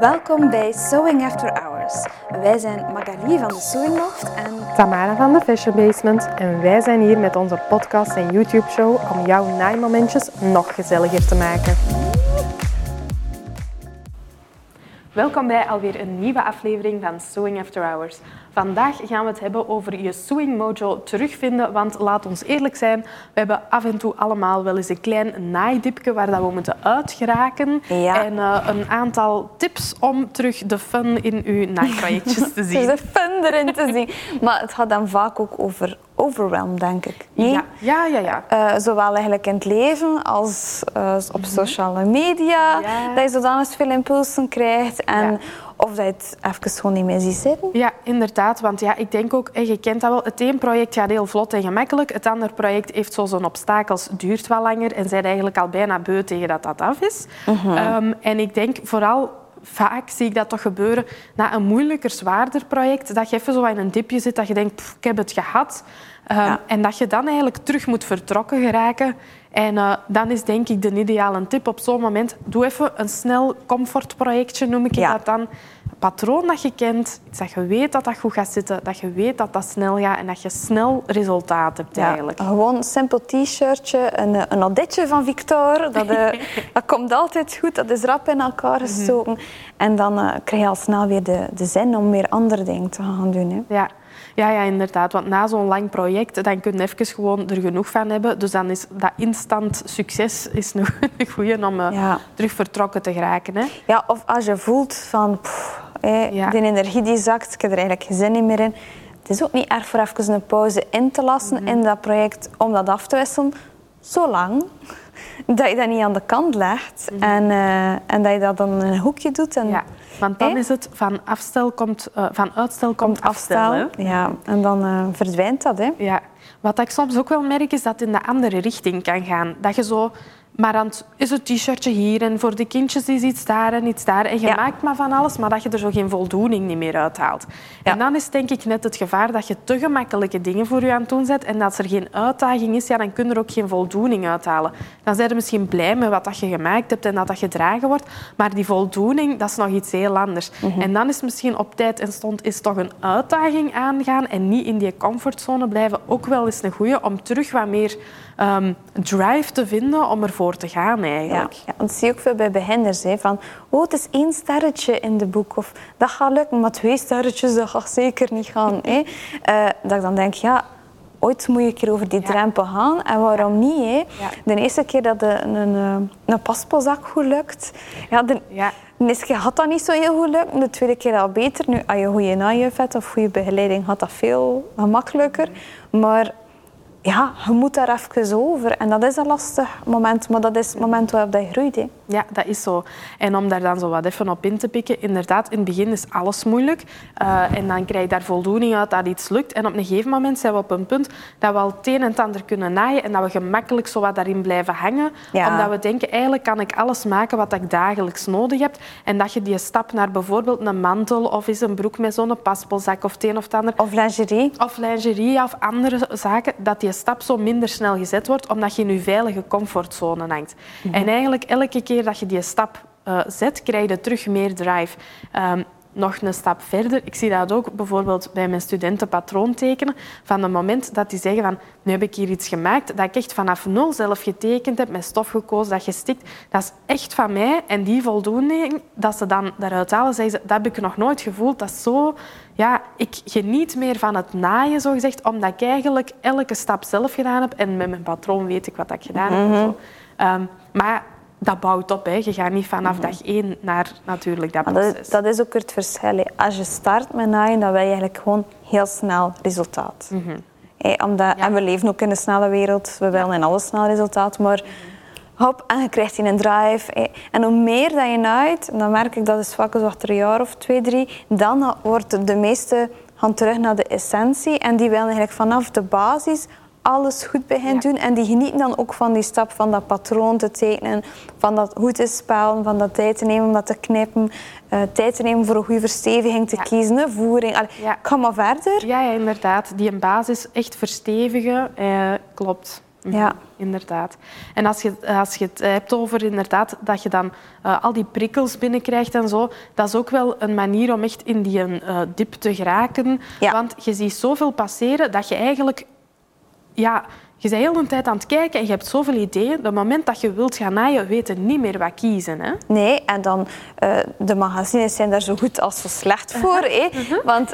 Welkom bij Sewing After Hours. Wij zijn Magali van de Sewing Loft en Tamara van de Fashion Basement en wij zijn hier met onze podcast en YouTube show om jouw naaimomentjes nog gezelliger te maken. Welkom bij alweer een nieuwe aflevering van Sewing After Hours. Vandaag gaan we het hebben over je sewing mojo terugvinden, want laat ons eerlijk zijn, we hebben af en toe allemaal wel eens een klein naaidipje waar dat we moeten uitgeraken Ja. en eh, een aantal tips om terug de fun in uw naaiprojectjes te zien. de fun erin te zien. Maar het gaat dan vaak ook over overwhelm, denk ik. Nee? Ja, ja, ja. ja. Eh, zowel eigenlijk in het leven als eh, op sociale media. Mhm. Ja. Dat je zodanig veel impulsen krijgt. En Ja. Of dat je het even gewoon niet meer ziet zitten. Ja, inderdaad. Want ja, ik denk ook, en je kent dat wel, het een project gaat heel vlot en gemakkelijk. Het andere project heeft zo zijn obstakels, duurt wel langer en zijn eigenlijk al bijna beu tegen dat dat af is. Ehm, en ik denk vooral, vaak zie ik dat toch gebeuren na een moeilijker, zwaarder project, dat je even zo in een dipje zit, dat je denkt, "Pff, ik heb het gehad. Ehm, Ja. En dat je dan eigenlijk terug moet vertrokken geraken. En eh, dan is denk ik de ideale tip op zo'n moment, doe even een snel comfortprojectje, noem ik Ja. dat dan. Patroon dat je kent, iets dat je weet dat dat goed gaat zitten, dat je weet dat dat snel gaat en dat je snel resultaat hebt Ja, eigenlijk. Gewoon een simpel t-shirtje, een, eh, een van Victor. Dat, eh, dat komt altijd goed, dat is rap in elkaar gestoken. En dan eh, krijg je al snel weer de, de zin om weer andere dingen te gaan doen. Hè. Ja. Ja, ja, inderdaad. Want na zo'n lang project, dan kun je even gewoon er genoeg van hebben. Dus dan is dat instant succes is nog een goeie om Ja. terug vertrokken te geraken. Hè? Ja, of als je voelt van pff, Ja. die energie die zakt, ik heb er eigenlijk geen zin niet meer in. Het is ook niet erg voor even een pauze in te lassen Mhm. in dat project om dat af te wisselen. Zolang dat je dat niet aan de kant legt en, eh, en dat je dat dan in een hoekje doet. En Mhm. Ja. Want dan is het van, afstel komt, eh, van uitstel komt afstel. hè? afstel. Ja, en dan eh, verdwijnt dat. Hè. Ja, wat ik soms ook wel merk is dat het in de andere richting kan gaan. Dat je zo, maar dan is het t-shirtje hier en voor de kindjes is iets daar en iets daar. En je Ja. maakt maar van alles, maar dat je er zo geen voldoening niet meer uithaalt. Ja. En dan is denk ik net het gevaar dat je te gemakkelijke dingen voor je aan het doen zet en dat er geen uitdaging is, ja, dan kun je er ook geen voldoening uithalen. Dan zijn je misschien blij met wat dat je gemaakt hebt en dat dat gedragen wordt, maar die voldoening, dat is nog iets heel anders. Mhm. En dan is misschien op tijd en stond is toch een uitdaging aangaan en niet in die comfortzone blijven ook wel eens een goeie om terug wat meer ehm, drive te vinden om ervoor te gaan Ja, eigenlijk. ja, dat zie je ook veel bij beginners. Hè, van, oh, het is één sterretje in de boek. Of dat gaat lukken, maar twee sterretjes, dat gaat zeker niet gaan. Hè. Eh, dat ik dan denk, ja, ooit moet je een keer over die Ja. drempel gaan. En waarom niet? Hè? Ja. De eerste keer dat een, een, een paspelzak goed lukt, ja, de, Ja. de eerste keer had dat niet zo heel goed lukken. De tweede keer al beter. Nu, als je goede najuf hebt of goede begeleiding, gaat dat veel gemakkelijker. Maar ja, je moet daar even over. En dat is een lastig moment, maar dat is het moment waarop dat je groeit. Hè. Ja, dat is zo. En om daar dan zo wat even op in te pikken, inderdaad, in het begin is alles moeilijk. Eh, en dan krijg je daar voldoening uit dat iets lukt. En op een gegeven moment zijn we op een punt dat we al het een en het ander kunnen naaien en dat we gemakkelijk zo wat daarin blijven hangen. Ja. Omdat we denken, eigenlijk kan ik alles maken wat ik dagelijks nodig heb. En dat je die stap naar bijvoorbeeld een mantel of is een broek met zo'n paspelzak of het een of het ander, Of lingerie. of lingerie of andere zaken, dat die stap zo minder snel gezet wordt, omdat je in je veilige comfortzone hangt. En eigenlijk elke keer dat je die stap eh, zet, krijg je terug meer drive. Ehm, nog een stap verder. Ik zie dat ook bijvoorbeeld bij mijn studenten patroon tekenen. Van het moment dat die zeggen van nu heb ik hier iets gemaakt dat ik echt vanaf nul zelf getekend heb, met stof gekozen, dat gestikt. Dat is echt van mij. En die voldoening dat ze dan daaruit halen, zeggen ze, dat heb ik nog nooit gevoeld. Dat is zo... Ja, ik geniet meer van het naaien, zo gezegd, omdat ik eigenlijk elke stap zelf gedaan heb. En met mijn patroon weet ik wat ik gedaan heb. zo. Ehm, maar dat bouwt op. Hè. Je gaat niet vanaf dag één naar natuurlijk dat dat, proces. is- dat is ook het verschil. hè. Als je start met naaien, dan wil je eigenlijk gewoon heel snel resultaat. Hè, omdat, En we leven ook in een snelle wereld. We willen in alles snel resultaat. Maar hop, en je krijgt een drive. En hoe meer dat je naait, dan merk ik dat is vaak zo achter een jaar of twee, drie, dan wordt de meeste gaan terug naar de essentie. En die willen eigenlijk vanaf de basis alles goed beginnen Ja. doen. En die genieten dan ook van die stap van dat patroon te tekenen, van dat goed te spelen, van dat tijd te nemen om dat te knippen, eh, tijd te nemen voor een goede versteviging te Ja. kiezen, voering. Allee, Ja. Ga maar verder. Ja, ja, inderdaad. Die een basis echt verstevigen, eh, klopt. Ja. Inderdaad. En als je, als je het hebt over inderdaad dat je dan uh, al die prikkels binnenkrijgt en zo, dat is ook wel een manier om echt in die uh, dip te geraken. Ja. Want je ziet zoveel passeren dat je eigenlijk... Ja, je bent heel de tijd aan het kijken en je hebt zoveel ideeën. Op het moment dat je wilt gaan naaien, weet je niet meer wat kiezen. Hè? Nee, en dan... Uh, de magazines zijn daar zo goed als zo slecht voor. hè? Want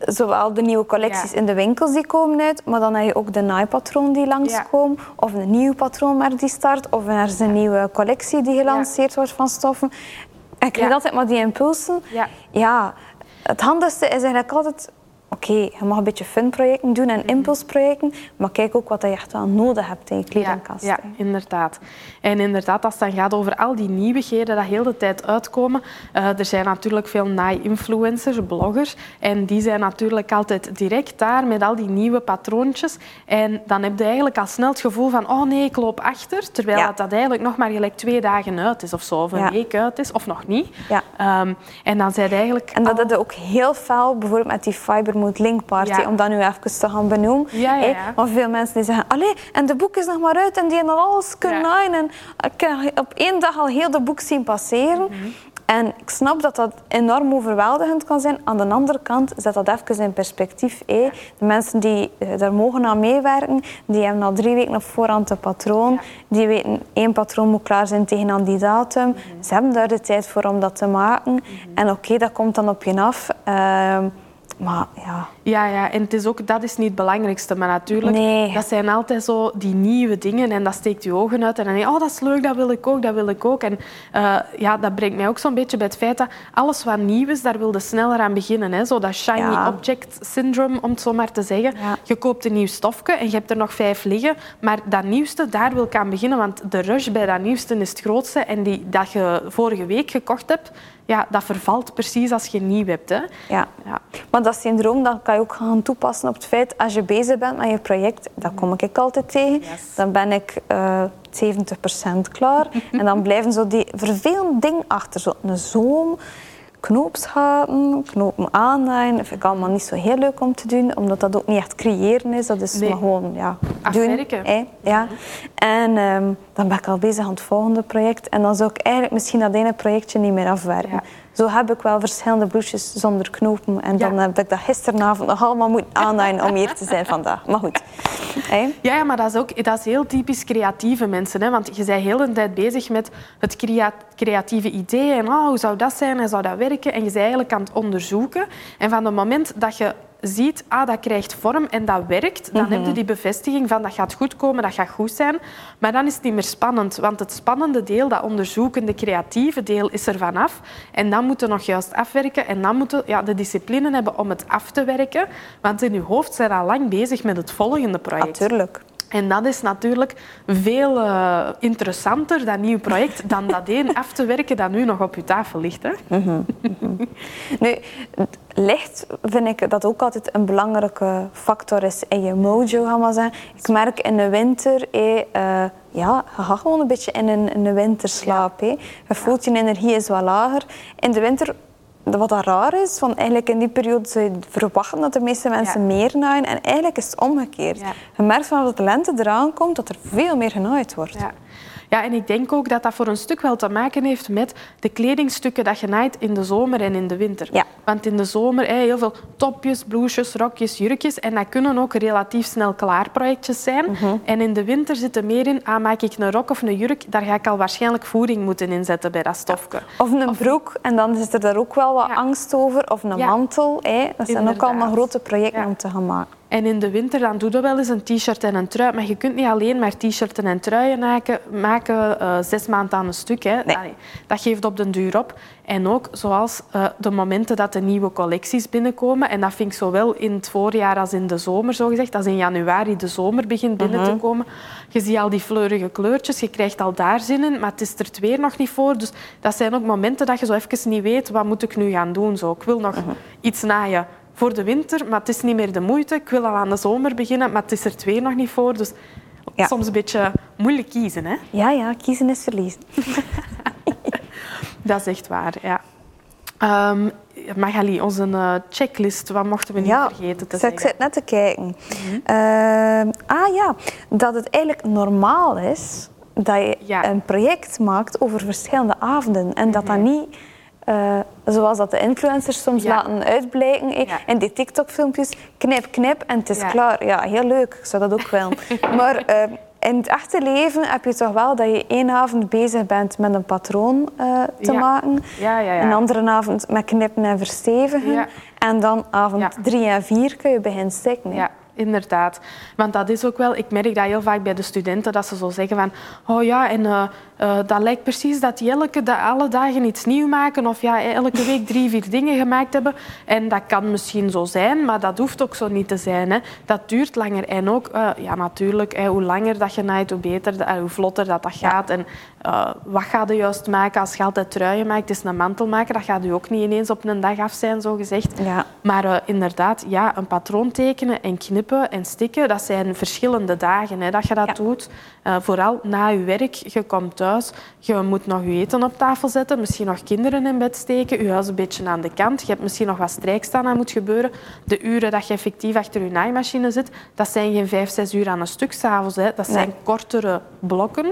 zowel de nieuwe collecties in de winkels die komen uit, maar dan heb je ook de naaipatroon die langskomen, ja. of een nieuw patroonmerk die start, of er is een nieuwe collectie die gelanceerd wordt van stoffen. En ik krijg altijd maar die impulsen. Ja. het handigste is eigenlijk altijd oké, je mag een beetje fun-projecten doen en impulsprojecten, maar kijk ook wat je echt wel nodig hebt in je kledingkast. Ja, ja, inderdaad. En inderdaad, als het dan gaat over al die nieuwigheden die heel de tijd uitkomen, uh, er zijn natuurlijk veel naai-influencers, bloggers, en die zijn natuurlijk altijd direct daar met al die nieuwe patroontjes. En dan heb je eigenlijk al snel het gevoel van, oh nee, ik loop achter, terwijl ja. dat eigenlijk nog maar gelijk twee dagen uit is of zo, of een week uit is, of nog niet. Ja. Um, en dan zijn eigenlijk... En dat al... is ook heel fel, bijvoorbeeld met die fiber moet Link Party, ja. om dat nu even te gaan benoemen. Ja, ja, ja. Want veel mensen die zeggen, allee, en de boek is nog maar uit en die hebben al alles kunnen naaien. En ik heb op één dag al heel de boek zien passeren. Mm -hmm. En ik snap dat dat enorm overweldigend kan zijn. Aan de andere kant zet dat even in perspectief. De mensen die daar mogen aan meewerken, die hebben al drie weken op voorhand een patroon. Ja. Die weten, één patroon moet klaar zijn tegen aan die datum. Mm -hmm. Ze hebben daar de tijd voor om dat te maken. Mm -hmm. En oké, okay, dat komt dan op je af. Uh, maar ja. Ja, ja, en het is ook, dat is niet het belangrijkste. Maar natuurlijk, nee. dat zijn altijd zo die nieuwe dingen. En dat steekt je ogen uit. En dan denk je, oh, dat is leuk, dat wil ik ook, dat wil ik ook. En uh, ja, dat brengt mij ook zo'n beetje bij het feit dat alles wat nieuw is, daar wil je sneller aan beginnen. Hè? Zo dat shiny ja. object syndrome, om het zo maar te zeggen. Ja. Je koopt een nieuw stofje en je hebt er nog vijf liggen. Maar dat nieuwste, daar wil ik aan beginnen. Want de rush bij dat nieuwste is het grootste. En die dat je vorige week gekocht hebt, ja, dat vervalt precies als je nieuw hebt. Hè. Ja. ja. Maar dat syndroom dat kan je ook gaan toepassen op het feit als je bezig bent met je project, dat kom ik altijd tegen, yes. dan ben ik uh, 70% klaar. en dan blijven zo die vervelende dingen achter, zo een zoom, knoopsgaten, knopen aannaaien. Dat vind ik allemaal niet zo heel leuk om te doen, omdat dat ook niet echt creëren is. Dat is nee. maar gewoon ja, Afwerken. doen. Hè? Ja. En um, dan ben ik al bezig aan het volgende project. En dan zou ik eigenlijk misschien dat ene projectje niet meer afwerken. Ja. Zo heb ik wel verschillende bloesjes zonder knopen. En dan Ja. heb ik dat gisteravond nog allemaal moeten aannaaien om hier te zijn vandaag. Maar goed. Ja, ja, maar dat is ook dat is heel typisch creatieve mensen. Hè? Want je bent heel de tijd bezig met het crea creatieve idee. En oh, hoe zou dat zijn en zou dat werken? En je bent eigenlijk aan het onderzoeken. En van het moment dat je ziet, ah, dat krijgt vorm en dat werkt, dan heb je die bevestiging van dat gaat goed komen, dat gaat goed zijn. Maar dan is het niet meer spannend, want het spannende deel, dat onderzoekende, creatieve deel, is er vanaf. En dan moeten nog juist afwerken en dan moeten ja, de discipline hebben om het af te werken. Want in je hoofd zijn al lang bezig met het volgende project. Natuurlijk. En dat is natuurlijk veel uh, interessanter, dat nieuw project, dan dat één af te werken dat nu nog op je tafel ligt. Hè? Mm -hmm. Mm -hmm. Nu, licht vind ik dat ook altijd een belangrijke factor is in je mojo, gaan we zeggen. Ik merk in de winter, eh, uh, ja, je gaat gewoon een beetje in een, in een winterslaap. Ja. Je voelt je energie is wat lager. In de winter wat dat raar is, want eigenlijk in die periode zou je verwachten dat de meeste mensen Ja. meer naaien. En eigenlijk is het omgekeerd. Ja. Je merkt vanaf de lente eraan komt dat er veel meer genaaid wordt. Ja. Ja, en ik denk ook dat dat voor een stuk wel te maken heeft met de kledingstukken dat je naait in de zomer en in de winter. Ja. Want in de zomer heel veel topjes, blouses, rokjes, jurkjes. En dat kunnen ook relatief snel klaar projectjes zijn. En in de winter zit er meer in, ah, maak ik een rok of een jurk, daar ga ik al waarschijnlijk voeding moeten inzetten bij dat stofje. Of een broek, en dan is er daar ook wel wat Ja. angst over. Of een mantel. Hè. Dat zijn ook Inderdaad. allemaal grote projecten om te gaan maken. En in de winter dan doe je wel eens een t-shirt en een trui. Maar je kunt niet alleen maar t-shirten en truien maken, maken eh, zes maanden aan een stuk. Hè. Nee. Allee, dat geeft op den duur op. En ook zoals eh, de momenten dat de nieuwe collecties binnenkomen. En dat vind ik zowel in het voorjaar als in de zomer, zo gezegd. Als in januari de zomer begint binnen te komen. Je ziet al die fleurige kleurtjes. Je krijgt al daar zin in. Maar het is er het weer nog niet voor. Dus dat zijn ook momenten dat je zo even niet weet. Wat moet ik nu gaan doen? Zo. Ik wil nog iets naaien voor de winter, maar het is niet meer de moeite. Ik wil al aan de zomer beginnen, maar het is er het weer nog niet voor. Dus Ja. soms een beetje moeilijk kiezen. Hè? Ja, ja, kiezen is verliezen. Dat is echt waar, ja. Ehm, Magali, onze uh, checklist, wat mochten we niet vergeten te zeggen? Ik zit net te kijken. Mhm. Ehm, ah ja, dat het eigenlijk normaal is dat je een project maakt over verschillende avonden. En dat dat mhm. niet... Uh, zoals dat de influencers soms laten uitblijken in die TikTok-filmpjes. Knip, knip en het is klaar. Ja, heel leuk. Ik zou dat ook wel. maar ehm, in het echte leven heb je toch wel dat je één avond bezig bent met een patroon uh, te maken. Een andere avond met knippen en verstevigen. En dan avond drie en vier kun je beginnen stikken. Ja, inderdaad. Want dat is ook wel, ik merk dat heel vaak bij de studenten, dat ze zo zeggen van, oh ja, en uh, uh, dat lijkt precies dat die elke da alle dagen iets nieuw maken of ja, elke week drie, vier dingen gemaakt hebben. En dat kan misschien zo zijn, maar dat hoeft ook zo niet te zijn. Hè. Dat duurt langer. En ook, uh, ja natuurlijk, hè, hoe langer dat je naait, hoe beter, hoe vlotter dat, dat gaat. En wat ga je juist maken als je altijd truien maakt, is een mantel maken. Dat gaat u ook niet ineens op een dag af zijn, zo gezegd. Ja. Maar inderdaad, ja, een patroon tekenen en knippen en stikken, dat zijn verschillende dagen hè, dat je dat doet. vooral na je werk, je komt thuis je moet nog je eten op tafel zetten, misschien nog kinderen in bed steken, je huis een beetje aan de kant. Je hebt misschien nog wat strijkstaan aan moet gebeuren. De uren dat je effectief achter je naaimachine zit, dat zijn geen vijf, zes uur aan een stuk s'avonds. Dat zijn kortere blokken.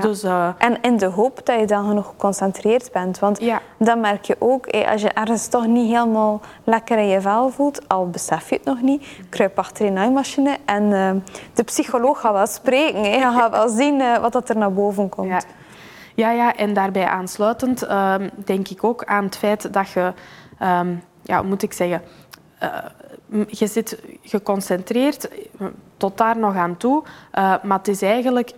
Dus, uh... En in de hoop dat je dan genoeg geconcentreerd bent. Want ja. dan merk je ook, als je ergens toch niet helemaal lekker in je vel voelt, al besef je het nog niet, kruip achter je naaimachine en uh, de psycholoog gaat wel spreken. Hij gaat wel zien wat er naar boven komt. Ja. Ja, ja, en daarbij aansluitend um, denk ik ook aan het feit dat je, um, ja, moet ik zeggen, uh, je zit geconcentreerd tot daar nog aan toe, uh, maar het is eigenlijk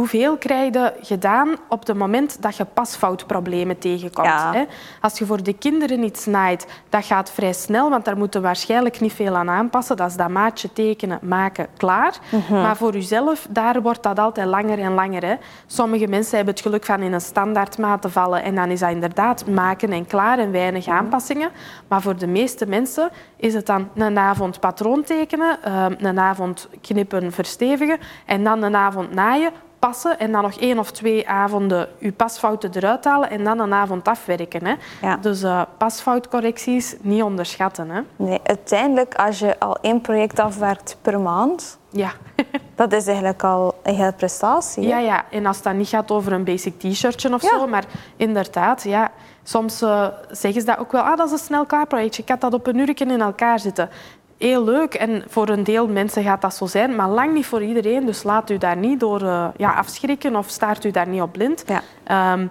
hoeveel krijg je gedaan op het moment dat je pasfoutproblemen tegenkomt. Hè? Als je voor de kinderen iets naait, dat gaat vrij snel, want daar moeten we waarschijnlijk niet veel aan aanpassen. Dat is dat maatje tekenen, maken, klaar. Mhm. Maar voor jezelf, daar wordt dat altijd langer en langer. Hè? Sommige mensen hebben het geluk van in een standaardmaat te vallen en dan is dat inderdaad maken en klaar en weinig mhm. aanpassingen. Maar voor de meeste mensen is het dan een avond patroon tekenen, ehm, een avond knippen, verstevigen en dan een avond naaien passen en dan nog één of twee avonden je pasfouten eruit halen en dan een avond afwerken. Hè. Ja. Dus uh, pasfoutcorrecties niet onderschatten. Hè. Nee, uiteindelijk als je al één project afwerkt per maand, ja. dat is eigenlijk al een hele prestatie. Ja, ja, en als dat niet gaat over een basic t-shirtje of zo, maar inderdaad, ja, soms uh, zeggen ze dat ook wel, ah, dat is een snel klaar projectje, ik had dat op een uur in elkaar zitten heel leuk. En voor een deel mensen gaat dat zo zijn, maar lang niet voor iedereen. Dus laat u daar niet door uh, ja, afschrikken of staart u daar niet op blind. Ja. Um,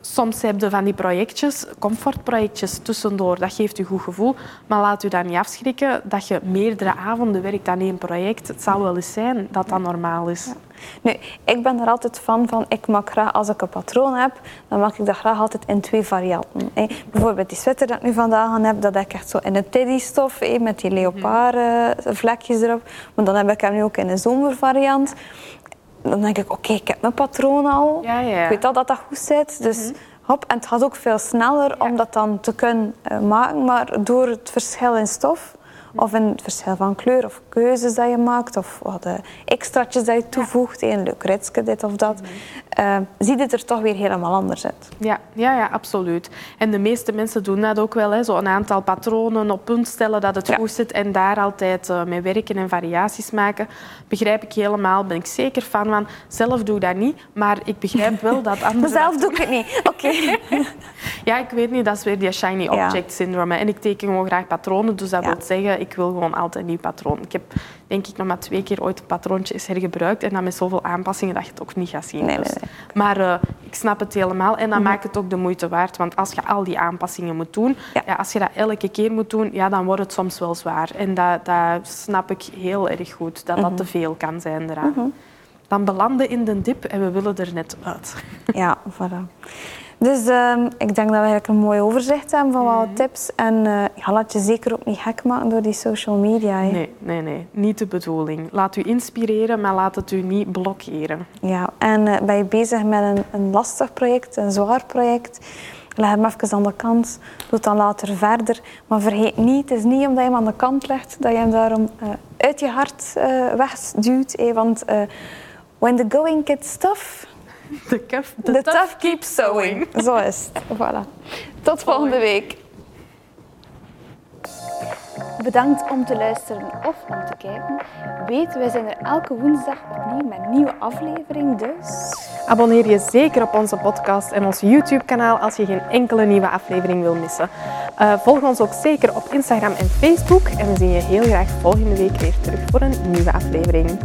soms heb je van die projectjes, comfortprojectjes tussendoor. Dat geeft u goed gevoel. Maar laat u daar niet afschrikken dat je meerdere avonden werkt aan één project. Het zal wel eens zijn dat dat normaal is. Ja. Nu, ik ben er altijd fan van, ik maak graag, als ik een patroon heb, dan maak ik dat graag altijd in twee varianten. Bijvoorbeeld die sweater dat ik nu vandaag aan heb, dat heb ik echt zo in een teddystof, met die leopard vlekjes erop. Maar dan heb ik hem nu ook in een zomervariant dan denk ik, oké, ik heb mijn patroon al. Ja, ja. Ik weet al dat dat goed zit. Dus mhm. hop. En het gaat ook veel sneller om dat dan te kunnen uh, maken. Maar door het verschil in stof of in het verschil van kleur of keuzes dat je maakt. Of wat de extraatjes dat je toevoegt. Een leuk ritske, dit of dat. Uh, ziet het er toch weer helemaal anders uit. Ja, ja, ja, absoluut. En de meeste mensen doen dat ook wel. Hè. Zo een aantal patronen op punt stellen dat het goed zit. En daar altijd uh, mee werken en variaties maken. Begrijp ik helemaal. Ben ik zeker fan van. Zelf doe ik dat niet. Maar ik begrijp wel dat anderen... Zelf doe ik het niet. Oké. ja, ik weet niet. Dat is weer die shiny object syndrome. En ik teken gewoon graag patronen. Dus dat wil zeggen ik wil gewoon altijd een nieuw patroon. Ik heb denk ik nog maar twee keer ooit een patroontje is hergebruikt en dan met zoveel aanpassingen dat je het ook niet gaat zien. Nee, nee, nee. Maar uh, ik snap het helemaal en dan mhm. maakt het ook de moeite waard. Want als je al die aanpassingen moet doen, ja. als je dat elke keer moet doen, ja, dan wordt het soms wel zwaar. En dat, dat snap ik heel erg goed, dat dat mhm. te veel kan zijn eraan. Mhm. Dan belanden in de dip en we willen er net uit. Ja, voilà. Dus ehm, ik denk dat we eigenlijk een mooi overzicht hebben van wat mhm. tips. En uh, ja, laat je zeker ook niet gek maken door die social media. Nee, nee, nee. Niet de bedoeling. Laat u inspireren, maar laat het u niet blokkeren. Ja, en uh, ben je bezig met een, een lastig project, een zwaar project... Leg hem even aan de kant. Doe het dan later verder. Maar vergeet niet, het is niet omdat je hem aan de kant legt dat je hem daarom uh, uit je hart wegduwt. Eh, want when the going gets tough, The, tough, the the keep sewing. Zo is het. Voilà. Tot volgende week. Bedankt om te luisteren of om te kijken. Weet, wij zijn er elke woensdag opnieuw met een nieuwe aflevering, dus... Abonneer je zeker op onze podcast en ons YouTube-kanaal als je geen enkele nieuwe aflevering wil missen. Eh, volg ons ook zeker op Instagram en Facebook en we zien je heel graag volgende week weer terug voor een nieuwe aflevering.